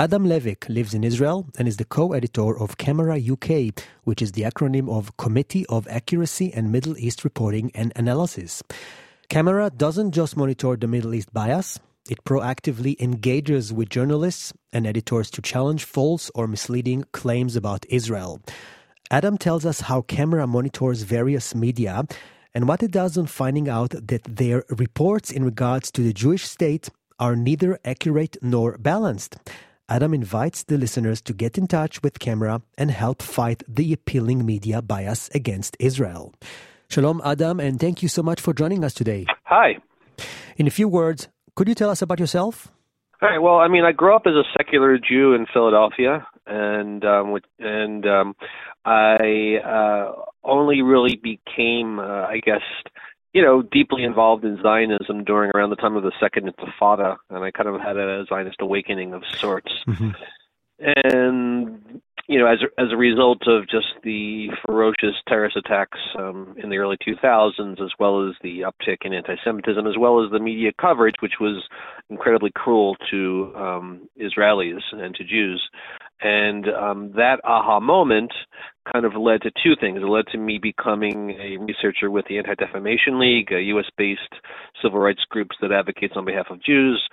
Adam Levick lives in Israel and is the co-editor of Camera UK, which is the acronym of Committee of Accuracy and Middle East Reporting and Analysis. Camera doesn't just monitor the Middle East bias, it proactively engages with journalists and editors to challenge false or misleading claims about Israel. Adam tells us how Camera monitors various media and what it does on finding out that their reports in regards to the Jewish state are neither accurate nor balanced. Adam invites the listeners to get in touch with Camera and help fight the appealing media bias against Israel. Shalom, Adam, and thank you so much for joining us today. Hi. In a few words, could you tell us about yourself? All right. Well, I mean, I grew up as a secular Jew in Philadelphia, and um, and um, I uh, only really became, uh, I guess, you know, deeply involved in Zionism during around the time of the Second Intifada, and I kind of had a Zionist awakening of sorts. Mm-hmm. And you know, as a, as a result of just the ferocious terrorist attacks um, in the early 2000s, as well as the uptick in anti-Semitism, as well as the media coverage, which was incredibly cruel to um, Israelis and to Jews, and um, that aha moment kind of led to two things. It led to me becoming a researcher with the Anti-Defamation League, a U.S.-based civil rights group that advocates on behalf of Jews,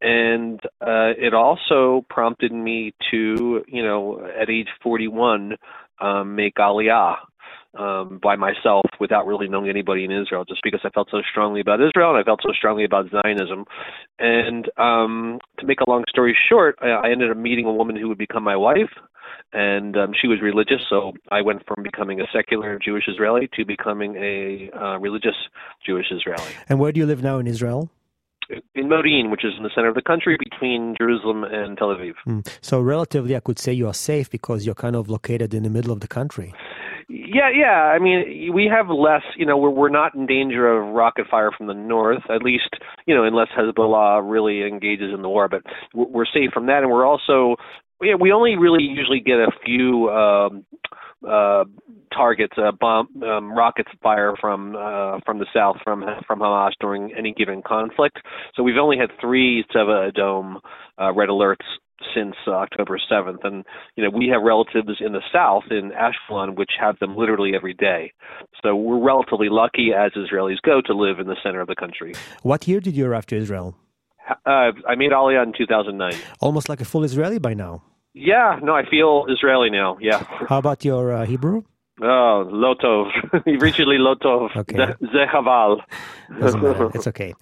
and uh, it also prompted me to, you know, at age 41, um, make Aliyah um, by myself without really knowing anybody in Israel, just because I felt so strongly about Israel and I felt so strongly about Zionism. And um, to make a long story short, I, I ended up meeting a woman who would become my wife. And um, she was religious, so I went from becoming a secular Jewish Israeli to becoming a uh, religious Jewish Israeli. And where do you live now in Israel? in Modin, which is in the center of the country between Jerusalem and Tel Aviv. Mm. So, relatively, I could say you are safe because you're kind of located in the middle of the country. Yeah, yeah. I mean, we have less. You know, we're we're not in danger of rocket fire from the north, at least. You know, unless Hezbollah really engages in the war. But we're safe from that, and we're also. Yeah, we only really usually get a few. Um, uh, targets, uh, bomb, um, rockets fire from uh, from the south from from Hamas during any given conflict. So we've only had three Tzeva Adom uh, red alerts since uh, October 7th, and you know we have relatives in the south in Ashkelon which have them literally every day. So we're relatively lucky as Israelis go to live in the center of the country. What year did you arrive to Israel? Uh, I made Aliyah in 2009. Almost like a full Israeli by now. Yeah, no, I feel Israeli now. Yeah. How about your uh, Hebrew? Oh, Lotov. Originally Lotov. Okay. Zechaval. It's okay.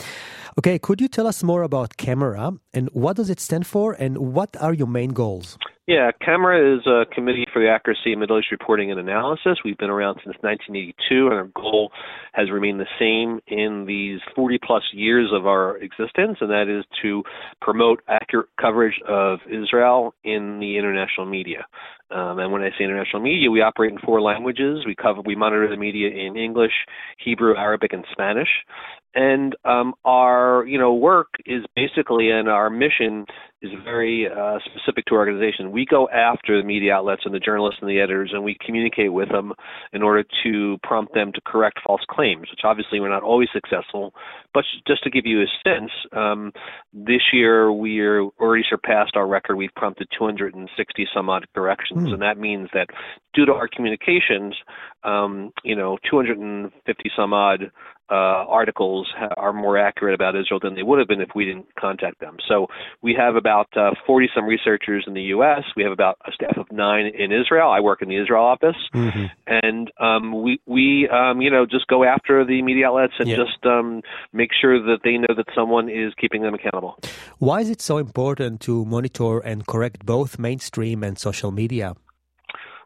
Okay, could you tell us more about Camera and what does it stand for and what are your main goals? Yeah, CAMERA is a committee for the accuracy of Middle East reporting and analysis. We've been around since 1982, and our goal has remained the same in these 40 plus years of our existence, and that is to promote accurate coverage of Israel in the international media. Um, and when I say international media, we operate in four languages. We cover, we monitor the media in English, Hebrew, Arabic, and Spanish. And um, our, you know, work is basically, and our mission is very uh, specific to our organization. We go after the media outlets and the journalists and the editors, and we communicate with them in order to prompt them to correct false claims, which obviously we're not always successful. But just to give you a sense, um, this year we are already surpassed our record. We've prompted 260 some odd corrections, Hmm. and that means that due to our communications, um, you know, 250 some odd uh, articles are more accurate about Israel than they would have been if we didn't contact them. So we have about uh, 40 some researchers in the U.S. We have about a staff of nine in Israel. I work in the Israel office, Mm-hmm. and um, we we um, you know just go after the media outlets and Yeah. just um, make sure that they know that someone is keeping them accountable. Why is it so important to monitor and correct both mainstream and social media?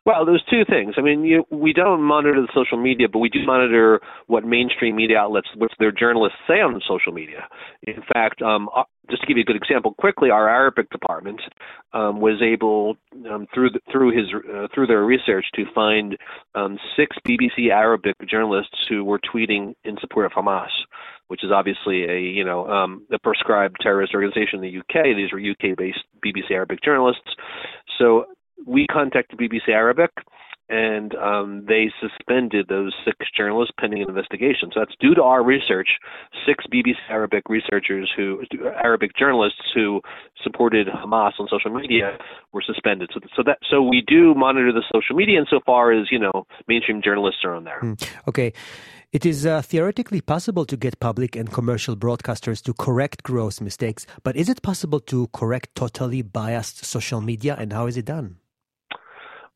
Well, there's two things. I mean, you, we don't monitor the social media, but we do monitor what mainstream media outlets, what their journalists say on social media. In fact, um, uh, just to give you a good example, quickly, our Arabic department um, was able, um, through the, through his uh, through their research, to find um, six BBC Arabic journalists who were tweeting in support of Hamas, which is obviously a you know um, a prescribed terrorist organization in the UK. These were UK-based BBC Arabic journalists. So we contacted BBC Arabic, and um, they suspended those six journalists pending an investigation. So that's due to our research. Six BBC Arabic researchers who, Arabic journalists who supported Hamas on social media, were suspended. So, so that so we do monitor the social media insofar as you know mainstream journalists are on there. Mm, okay. It is uh, theoretically possible to get public and commercial broadcasters to correct gross mistakes, but is it possible to correct totally biased social media, and how is it done?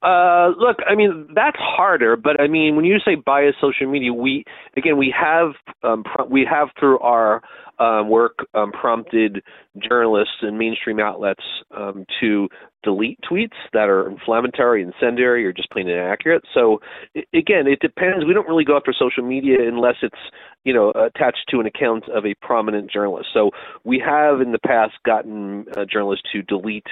Uh, look, I mean that's harder, but I mean when you say bias social media, we again we have um, we have through our um, work um, prompted journalists and mainstream outlets um, to delete tweets that are inflammatory, incendiary, or just plain inaccurate. So it, again, it depends. We don't really go after social media unless it's you know attached to an account of a prominent journalist. So we have in the past gotten uh, journalists to delete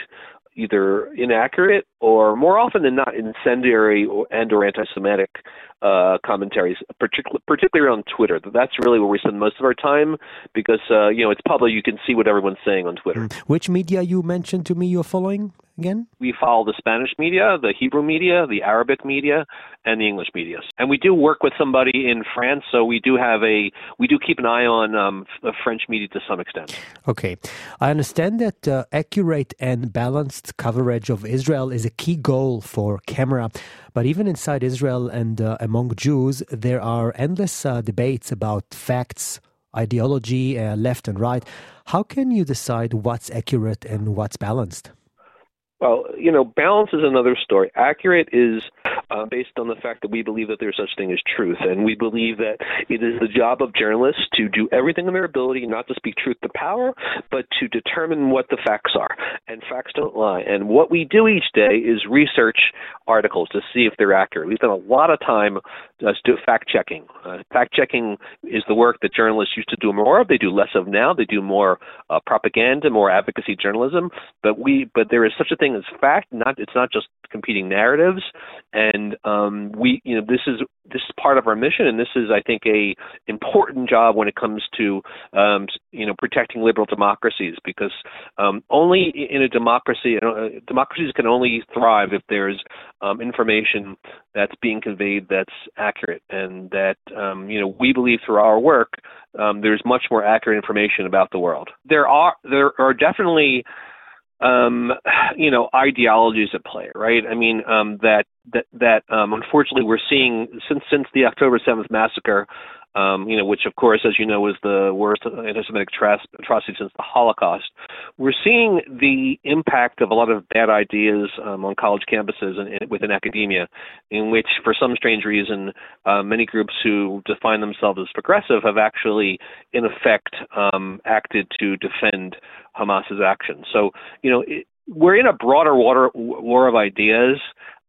either inaccurate or more often than not incendiary or, and or anti-Semitic uh, commentaries, particularly particularly on Twitter. That's really where we spend most of our time because uh, you know it's public. You can see what everyone's saying on Twitter. Mm. Which media you mentioned to me you're following again? We follow the Spanish media, the Hebrew media, the Arabic media, and the English media. And we do work with somebody in France, so we do have a we do keep an eye on um, the French media to some extent. Okay, I understand that uh, accurate and balanced coverage of Israel is a key goal for Camera. But even inside Israel and uh, among Jews, there are endless uh, debates about facts, ideology, uh, left and right. How can you decide what's accurate and what's balanced? Well, you know, balance is another story. Accurate is uh, based on the fact that we believe that there's such thing as truth, and we believe that it is the job of journalists to do everything in their ability not to speak truth to power, but to determine what the facts are. And facts don't lie. And what we do each day is research articles to see if they're accurate. We spend a lot of time just uh, fact checking. Uh, fact checking is the work that journalists used to do more of. They do less of now. They do more uh, propaganda, more advocacy journalism. But we, but there is such a thing as fact. Not it's not just competing narratives. And um, we, you know, this is this is part of our mission, and this is, I think, a important job when it comes to, um, you know, protecting liberal democracies. Because um, only in a democracy, know, democracies can only thrive if there's um, information that's being conveyed that's accurate, and that um, you know we believe through our work um, there's much more accurate information about the world. There are there are definitely um, you know ideologies at play, right? I mean um, that that that um, unfortunately we're seeing since since the October seventh massacre um, you know, which of course, as you know, was the worst anti-Semitic atrocity since the Holocaust. We're seeing the impact of a lot of bad ideas um, on college campuses and, and, within academia, in which, for some strange reason, uh, many groups who define themselves as progressive have actually, in effect, um, acted to defend Hamas's actions. So, you know, it, we're in a broader water, war of ideas.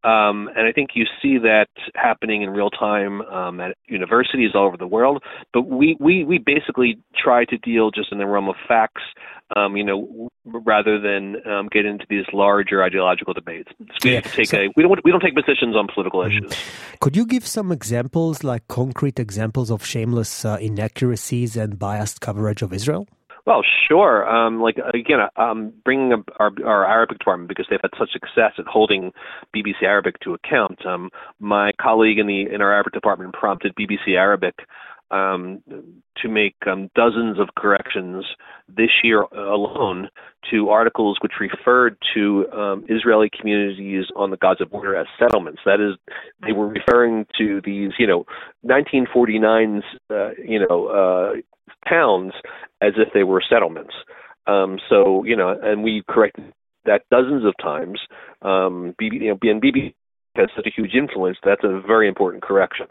Um, and I think you see that happening in real time um, at universities all over the world. But we, we, we basically try to deal just in the realm of facts, um, you know, rather than um, get into these larger ideological debates. So yeah. take so, a, we don't we don't take positions on political mm-hmm. issues. Could you give some examples, like concrete examples of shameless uh, inaccuracies and biased coverage of Israel? Well, sure. Um, like again, um, bringing up our, our Arabic department because they've had such success at holding BBC Arabic to account. Um, my colleague in the in our Arabic department prompted BBC Arabic um, to make um, dozens of corrections this year alone to articles which referred to um, Israeli communities on the Gaza border as settlements. That is, they were referring to these, you know, 1949's, uh, you know, uh, towns as if they were settlements. Um, so you know, and we corrected that dozens of times. Um, BB, you know, has such a huge influence. That's a very important correction.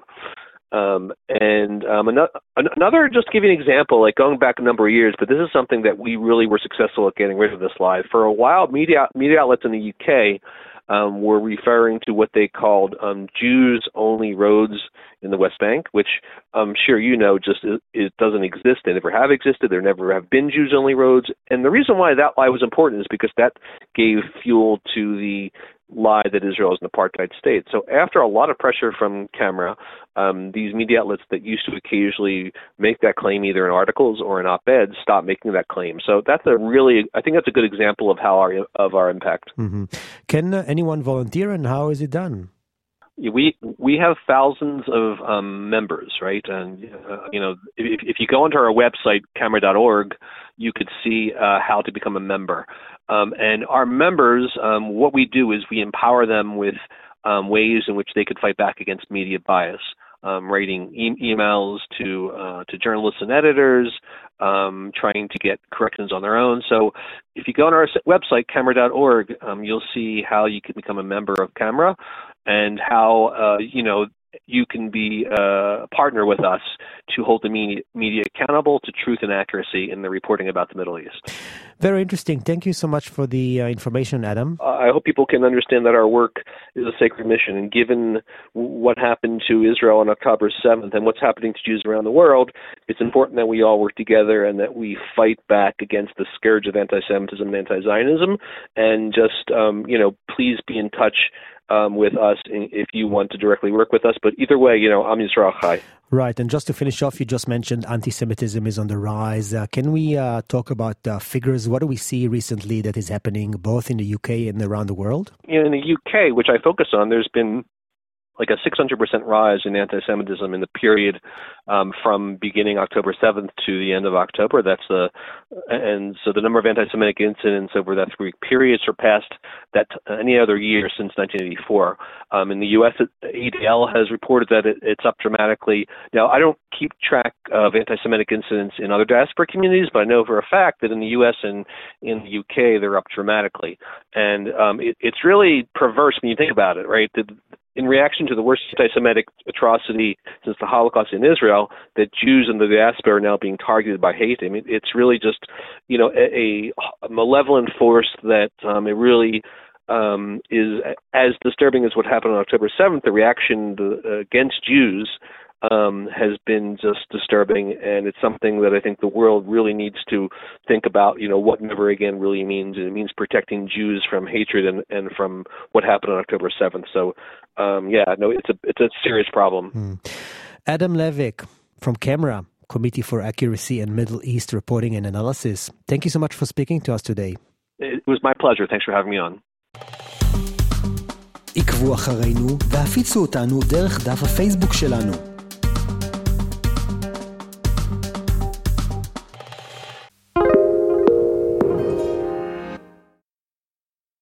Um, and um, another, another, just to give you an example, like going back a number of years, but this is something that we really were successful at getting rid of this lie. For a while, media media outlets in the UK um, were referring to what they called um, Jews only roads in the West Bank, which I'm sure you know just it, it doesn't exist. They never have existed. There never have been Jews only roads. And the reason why that lie was important is because that gave fuel to the lie that Israel is an apartheid state. So after a lot of pressure from Camera, um, these media outlets that used to occasionally make that claim either in articles or in op-eds stopped making that claim. So that's a really, I think that's a good example of how our of our impact. Mm-hmm. Can uh, anyone volunteer, and how is it done? we we have thousands of um, members, right? And uh, you know, if, if you go onto our website camera.org, you could see uh, how to become a member. Um, and our members, um, what we do is we empower them with um, ways in which they could fight back against media bias. Um, writing e- emails to uh, to journalists and editors, um, trying to get corrections on their own. So, if you go on our website, camera.org, um, you'll see how you can become a member of Camera and how uh, you know you can be uh, a partner with us to hold the media, media accountable to truth and accuracy in the reporting about the Middle East. Very interesting. Thank you so much for the uh, information, Adam. Uh, I hope people can understand that our work is a sacred mission. And given what happened to Israel on October 7th and what's happening to Jews around the world, it's important that we all work together and that we fight back against the scourge of anti Semitism and anti Zionism. And just, um, you know, please be in touch um, with us if you want to directly work with us. But either way, you know, Am Yisrael Chai. Right, and just to finish off, you just mentioned anti-Semitism is on the rise. Uh, can we uh, talk about uh, figures? What do we see recently that is happening both in the UK and around the world? In the UK, which I focus on, there's been like a 600% rise in anti-Semitism in the period um, from beginning October 7th to the end of October. That's the and so the number of anti-Semitic incidents over that three-week period surpassed that any other year since 1984. Um, in the U.S., ADL has reported that it, it's up dramatically. Now, I don't keep track of anti-Semitic incidents in other diaspora communities, but I know for a fact that in the U.S. and in the U.K. they're up dramatically, and um, it, it's really perverse when you think about it, right? The, in reaction to the worst anti-Semitic atrocity since the Holocaust in Israel, that Jews in the diaspora are now being targeted by hate. I mean, it's really just, you know, a, a malevolent force that um, it really um, is as disturbing as what happened on October 7th. The reaction to, uh, against Jews um, has been just disturbing, and it's something that I think the world really needs to think about. You know what "never again" really means. It means protecting Jews from hatred and, and from what happened on October seventh. So, um, yeah, no, it's a it's a serious problem. Mm. Adam Levick from Camera Committee for Accuracy and Middle East Reporting and Analysis. Thank you so much for speaking to us today. It was my pleasure. Thanks for having me on. עקבו אחרינו והפיצו אותנו דרך דף הפייסבוק שלנו.